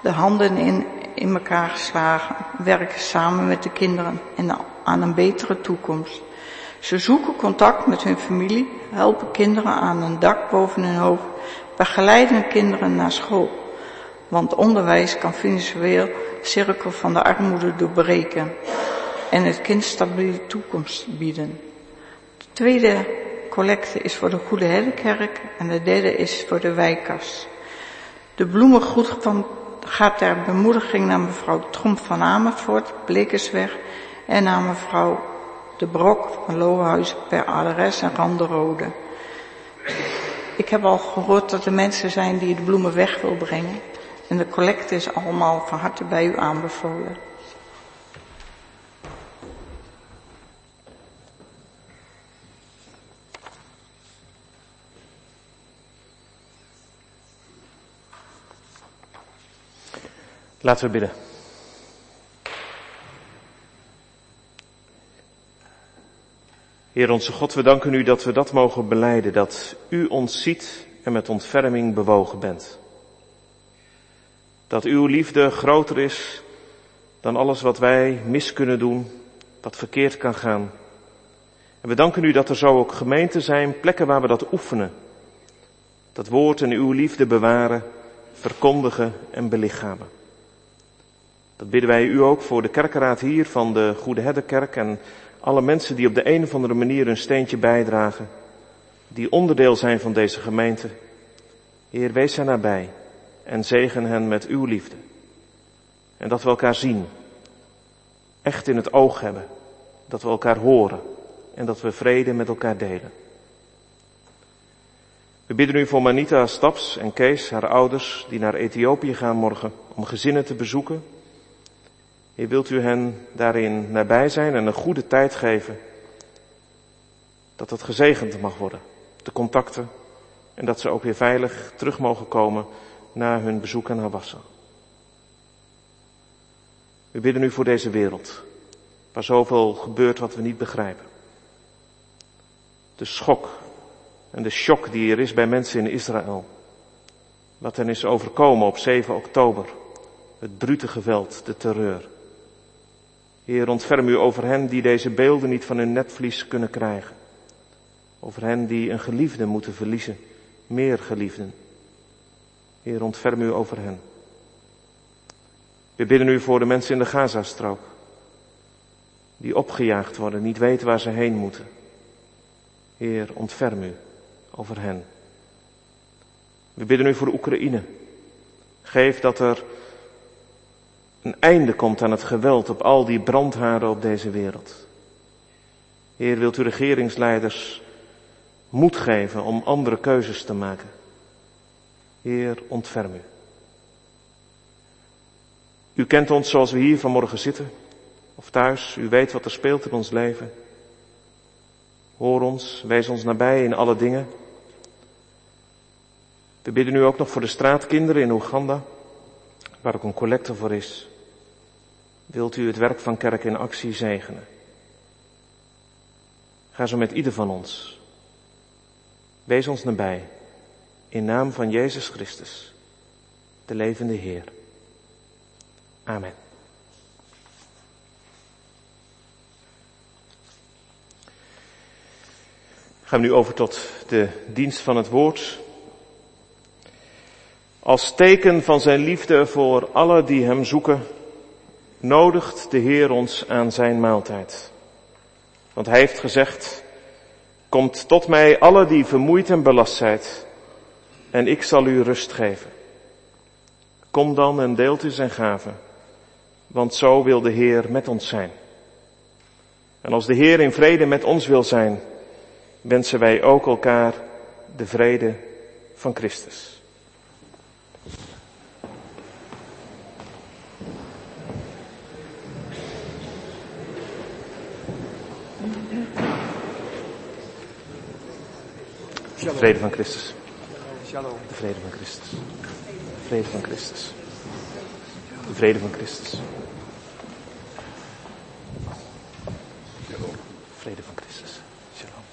de handen in, in elkaar geslagen, werken samen met de kinderen en aan een betere toekomst. Ze zoeken contact met hun familie, helpen kinderen aan een dak boven hun hoofd, begeleiden kinderen naar school. Want onderwijs kan financieel cirkel van de armoede doorbreken en het kind stabiele toekomst bieden. De tweede collecte is voor de Goede Herdenkerk en de derde is voor de wijkas. De bloemengroet van, gaat ter bemoediging naar mevrouw Tromp van Amersfoort, Blekersweg, en naar mevrouw De Brok van Lohuis per adres en Randerode. Ik heb al gehoord dat er mensen zijn die de bloemen weg wil brengen. En de collecte is allemaal van harte bij u aanbevolen. Laten we bidden. Heer onze God, we danken u dat we dat mogen beleiden, dat u ons ziet en met ontferming bewogen bent. Dat uw liefde groter is dan alles wat wij mis kunnen doen, wat verkeerd kan gaan. En we danken u dat er zo ook gemeenten zijn, plekken waar we dat oefenen. Dat woord en uw liefde bewaren, verkondigen en belichamen. Dat bidden wij u ook voor de kerkenraad hier van de Goede Herderkerk en alle mensen die op de een of andere manier een steentje bijdragen, die onderdeel zijn van deze gemeente. Heer, wees hen nabij en zegen hen met uw liefde. En dat we elkaar zien, echt in het oog hebben, dat we elkaar horen en dat we vrede met elkaar delen. We bidden u voor Manita Staps en Kees, haar ouders, die naar Ethiopië gaan morgen om gezinnen te bezoeken Heer, wilt u hen daarin nabij zijn en een goede tijd geven. Dat het gezegend mag worden, de contacten. En dat ze ook weer veilig terug mogen komen na hun bezoek aan Hawassa. We bidden u voor deze wereld, waar zoveel gebeurt wat we niet begrijpen. De schok en de shock die er is bij mensen in Israël. Wat hen is overkomen op 7 oktober. Het brute geweld, de terreur. Heer, ontferm u over hen die deze beelden niet van hun netvlies kunnen krijgen. Over hen die een geliefde moeten verliezen, meer geliefden. Heer, ontferm u over hen. We bidden u voor de mensen in de Gazastrook, die opgejaagd worden, niet weten waar ze heen moeten. Heer, ontferm u over hen. We bidden u voor Oekraïne. Geef dat er een einde komt aan het geweld op al die brandhaarden op deze wereld. Heer, wilt u regeringsleiders moed geven om andere keuzes te maken? Heer, ontferm u. U kent ons zoals we hier vanmorgen zitten, of thuis. U weet wat er speelt in ons leven. Hoor ons, wees ons nabij in alle dingen. We bidden u ook nog voor de straatkinderen in Oeganda, waar ook een collecte voor is wilt u het werk van kerk in actie zegenen. Ga zo met ieder van ons. Wees ons nabij. In naam van Jezus Christus, de levende Heer. Amen. Gaan we nu over tot de dienst van het woord. Als teken van zijn liefde voor alle die hem zoeken, nodigt de Heer ons aan zijn maaltijd. Want hij heeft gezegd, komt tot mij alle die vermoeid en belast zijn, en ik zal u rust geven. Kom dan en deelt u zijn gaven, want zo wil de Heer met ons zijn. En als de Heer in vrede met ons wil zijn, wensen wij ook elkaar de vrede van Christus. De vrede van Christus. De vrede van Christus. De vrede van Christus. De vrede van Christus. Vrede van Christus. Shalom.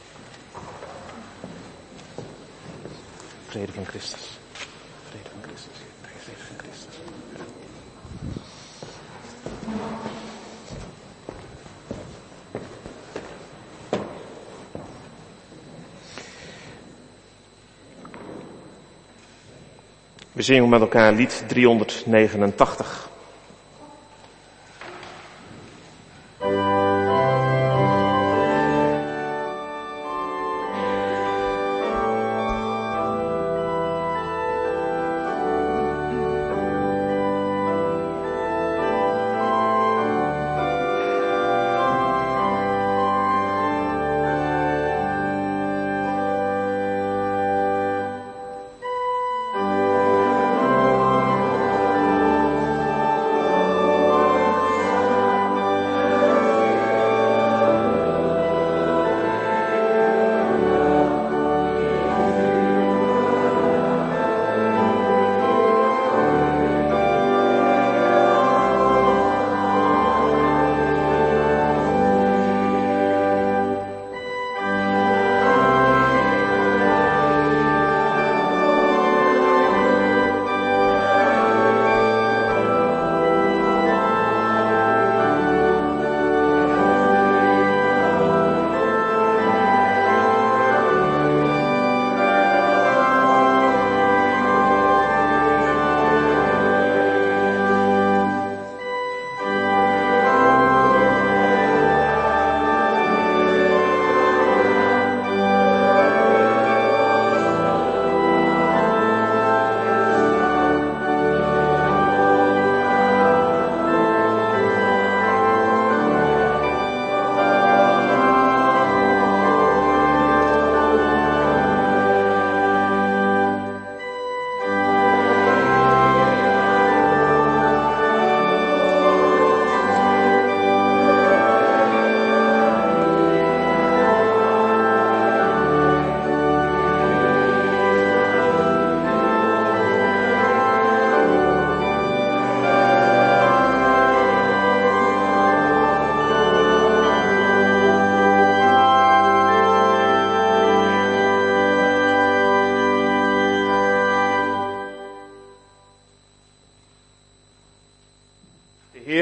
Vrede van Christus. Vrede van Christus. Vrede van Christus. We zingen met elkaar lied 389.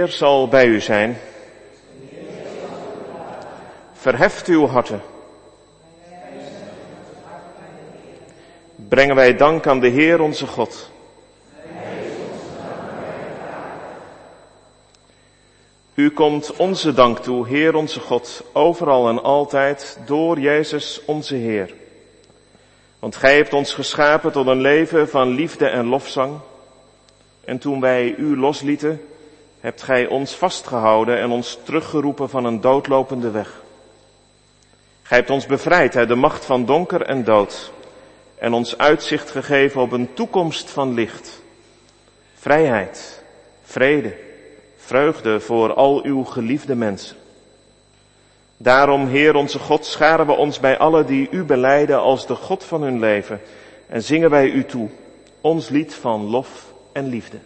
Zal bij u zijn. Verheft uw harten. Brengen wij dank aan de Heer onze God. U komt onze dank toe, Heer onze God, overal en altijd, door Jezus onze Heer. Want Gij hebt ons geschapen tot een leven van liefde en lofzang. En toen wij U loslieten, hebt gij ons vastgehouden en ons teruggeroepen van een doodlopende weg. Gij hebt ons bevrijd uit de macht van donker en dood en ons uitzicht gegeven op een toekomst van licht. Vrijheid, vrede, vreugde voor al uw geliefde mensen. Daarom, Heer onze God, scharen we ons bij allen die u beleiden als de God van hun leven en zingen wij u toe, ons lied van lof en liefde.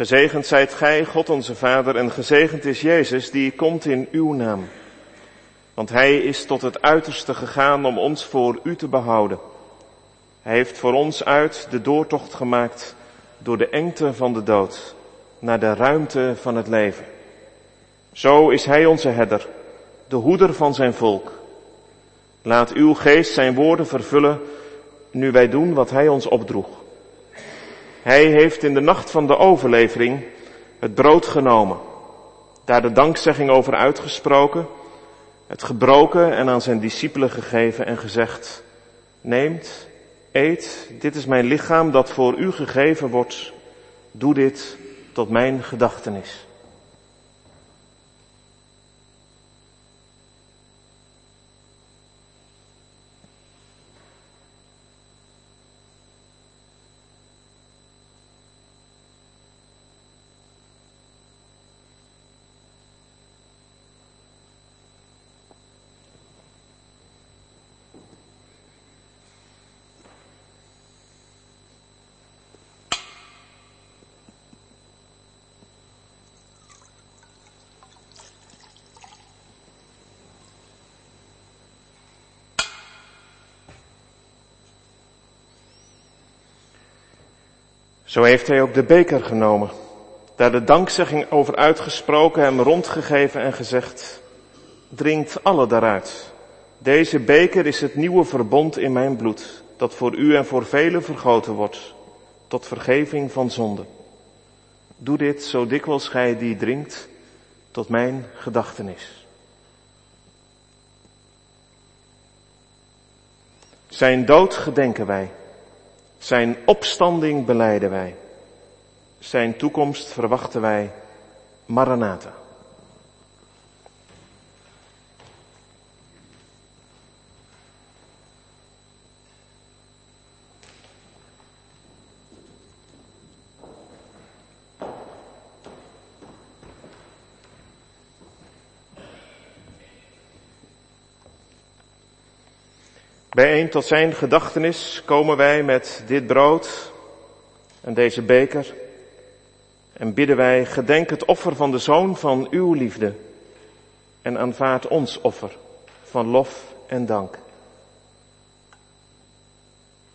Gezegend zijt gij, God onze Vader, en gezegend is Jezus die komt in uw naam. Want hij is tot het uiterste gegaan om ons voor u te behouden. Hij heeft voor ons uit de doortocht gemaakt door de engte van de dood naar de ruimte van het leven. Zo is hij onze herder, de hoeder van zijn volk. Laat uw geest zijn woorden vervullen nu wij doen wat hij ons opdroeg. Hij heeft in de nacht van de overlevering het brood genomen, daar de dankzegging over uitgesproken, het gebroken en aan zijn discipelen gegeven en gezegd, neemt, eet, dit is mijn lichaam dat voor u gegeven wordt, doe dit tot mijn gedachtenis. Zo heeft hij ook de beker genomen, daar de dankzegging over uitgesproken, hem rondgegeven en gezegd, drinkt alle daaruit. Deze beker is het nieuwe verbond in mijn bloed, dat voor u en voor velen vergoten wordt, tot vergeving van zonde. Doe dit zo dikwijls gij die drinkt, tot mijn gedachtenis. Zijn dood gedenken wij. Zijn opstanding beleiden wij. Zijn toekomst verwachten wij. Maranatha. Bijeen tot zijn gedachtenis komen wij met dit brood en deze beker en bidden wij, gedenk het offer van de Zoon van uw liefde en aanvaard ons offer van lof en dank.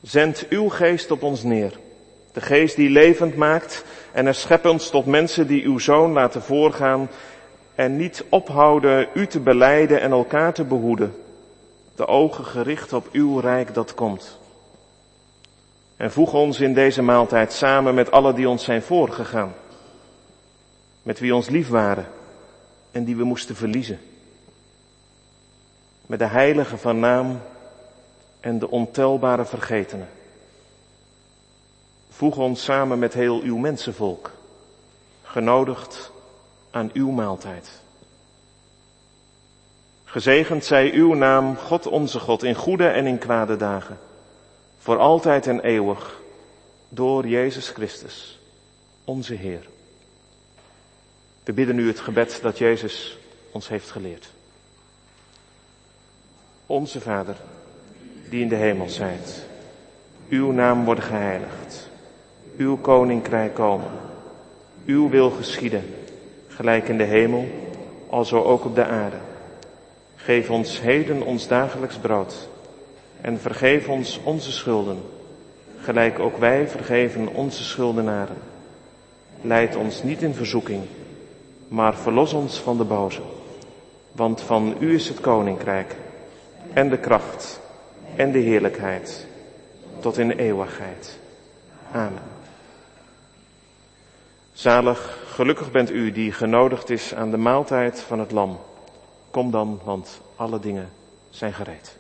Zend uw geest op ons neer, de geest die levend maakt en erschep ons tot mensen die uw Zoon laten voorgaan en niet ophouden u te beleiden en elkaar te behoeden de ogen gericht op uw rijk dat komt. En voeg ons in deze maaltijd samen met alle die ons zijn voorgegaan. Met wie ons lief waren en die we moesten verliezen. Met de heilige van naam en de ontelbare vergetenen. Voeg ons samen met heel uw mensenvolk, genodigd aan uw maaltijd. Gezegend zij uw naam, God onze God, in goede en in kwade dagen, voor altijd en eeuwig, door Jezus Christus, onze Heer. We bidden nu het gebed dat Jezus ons heeft geleerd. Onze Vader, die in de hemel zijt, uw naam wordt geheiligd, uw koninkrijk komen, uw wil geschieden, gelijk in de hemel, alzo ook op de aarde. Geef ons heden ons dagelijks brood en vergeef ons onze schulden, gelijk ook wij vergeven onze schuldenaren. Leid ons niet in verzoeking, maar verlos ons van de boze. Want van u is het koninkrijk en de kracht en de heerlijkheid tot in eeuwigheid. Amen. Zalig, gelukkig bent u die genodigd is aan de maaltijd van het lam. Kom dan, want alle dingen zijn gereed.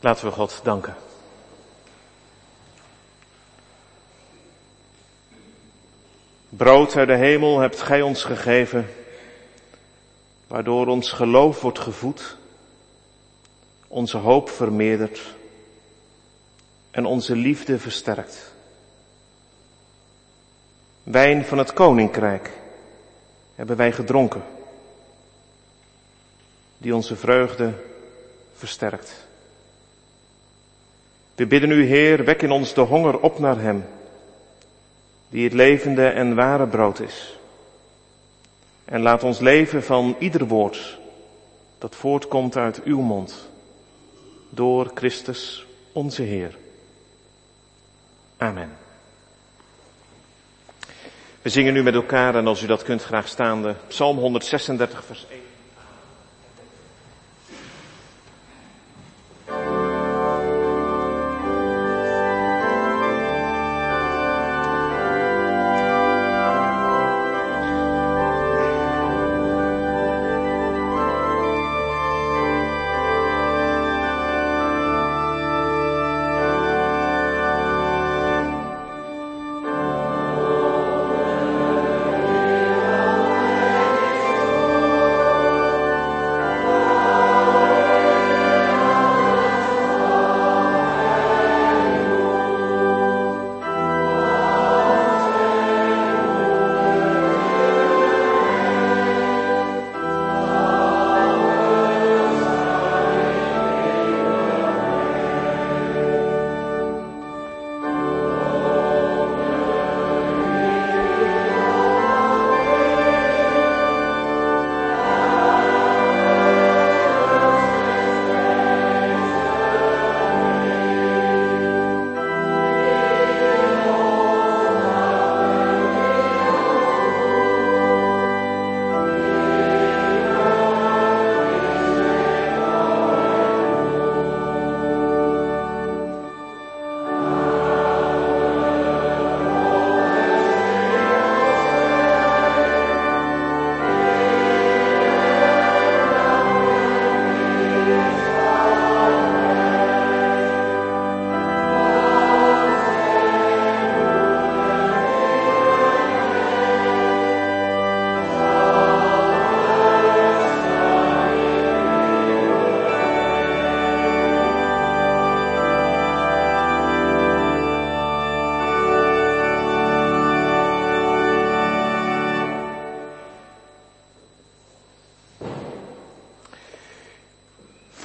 Laten we God danken. Brood uit de hemel hebt gij ons gegeven, waardoor ons geloof wordt gevoed, onze hoop vermeerderd en onze liefde versterkt. Wijn van het koninkrijk hebben wij gedronken, die onze vreugde versterkt. We bidden u, Heer, wek in ons de honger op naar Hem, die het levende en ware brood is. En laat ons leven van ieder woord dat voortkomt uit uw mond, door Christus onze Heer. Amen. We zingen nu met elkaar en als u dat kunt graag staande, Psalm 136 vers 1.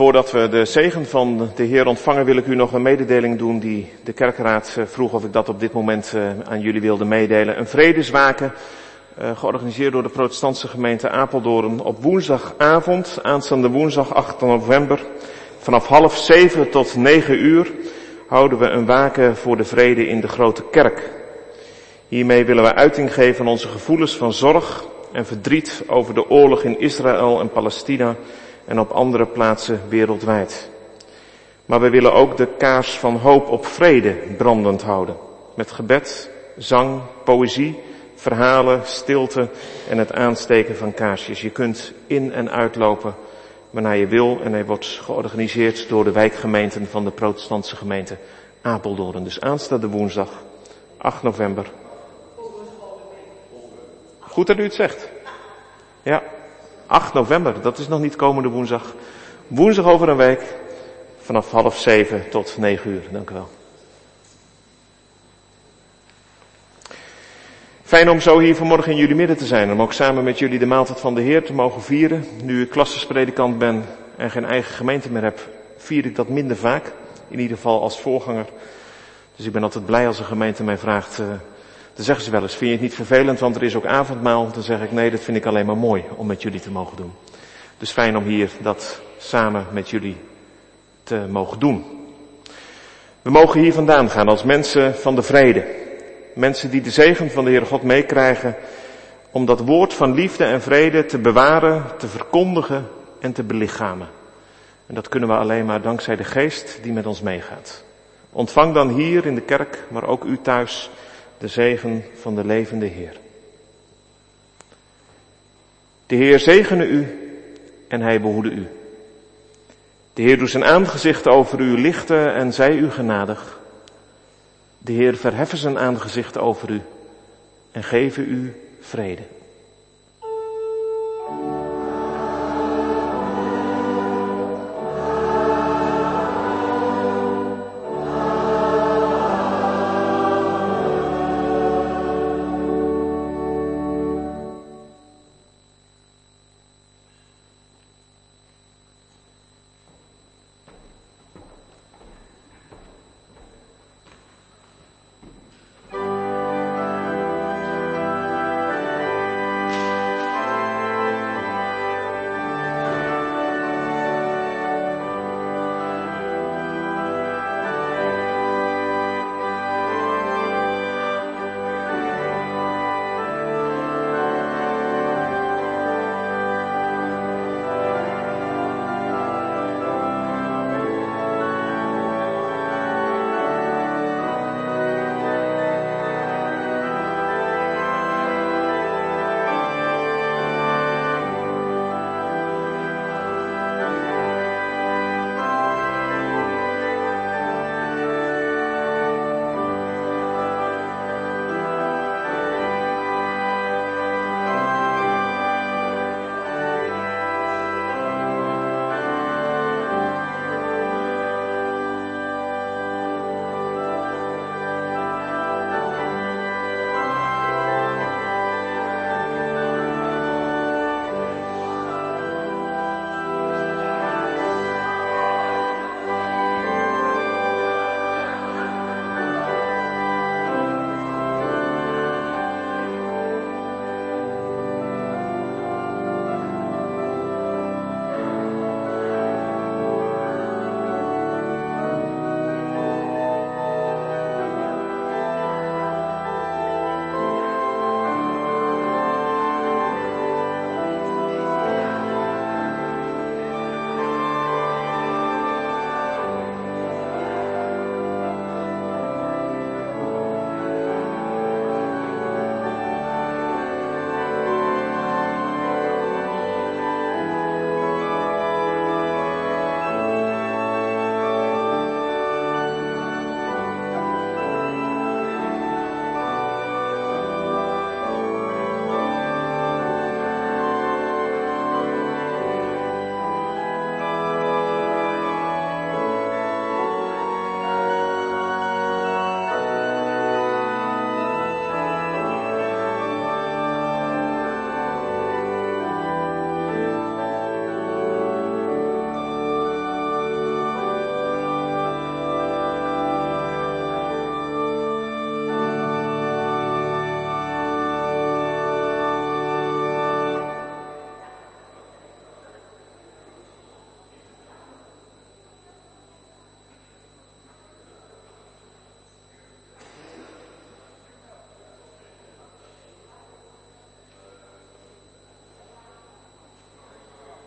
Voordat we de zegen van de Heer ontvangen, wil ik u nog een mededeling doen die de kerkraad eh, vroeg of ik dat op dit moment eh, aan jullie wilde meedelen. Een vredeswaken, eh, georganiseerd door de protestantse gemeente Apeldoorn, op woensdagavond, aanstaande woensdag 8 november, vanaf half zeven tot negen uur, houden we een waken voor de vrede in de grote kerk. Hiermee willen we uiting geven aan onze gevoelens van zorg en verdriet over de oorlog in Israël en Palestina en op andere plaatsen wereldwijd. Maar we willen ook de kaars van hoop op vrede brandend houden. Met gebed, zang, poëzie, verhalen, stilte en het aansteken van kaarsjes. Je kunt in en uitlopen wanneer je wil en hij wordt georganiseerd door de wijkgemeenten van de protestantse gemeente Apeldoorn. Dus aanstaande woensdag 8 november. Goed dat u het zegt. Ja. 8 november, dat is nog niet komende woensdag. Woensdag over een week, vanaf half zeven tot negen uur. Dank u wel. Fijn om zo hier vanmorgen in jullie midden te zijn. Om ook samen met jullie de maaltijd van de Heer te mogen vieren. Nu ik klassespredikant ben en geen eigen gemeente meer heb, vier ik dat minder vaak. In ieder geval als voorganger. Dus ik ben altijd blij als een gemeente mij vraagt, uh, dan zeggen ze wel eens, vind je het niet vervelend, want er is ook avondmaal? Dan zeg ik, nee, dat vind ik alleen maar mooi om met jullie te mogen doen. Dus fijn om hier dat samen met jullie te mogen doen. We mogen hier vandaan gaan als mensen van de vrede. Mensen die de zegen van de Heere God meekrijgen om dat woord van liefde en vrede te bewaren, te verkondigen en te belichamen. En dat kunnen we alleen maar dankzij de geest die met ons meegaat. Ontvang dan hier in de kerk, maar ook u thuis, de zegen van de levende Heer. De Heer zegene u en hij behoede u. De Heer doet zijn aangezicht over u lichten en zij u genadig. De Heer verheffen zijn aangezicht over u en geven u vrede.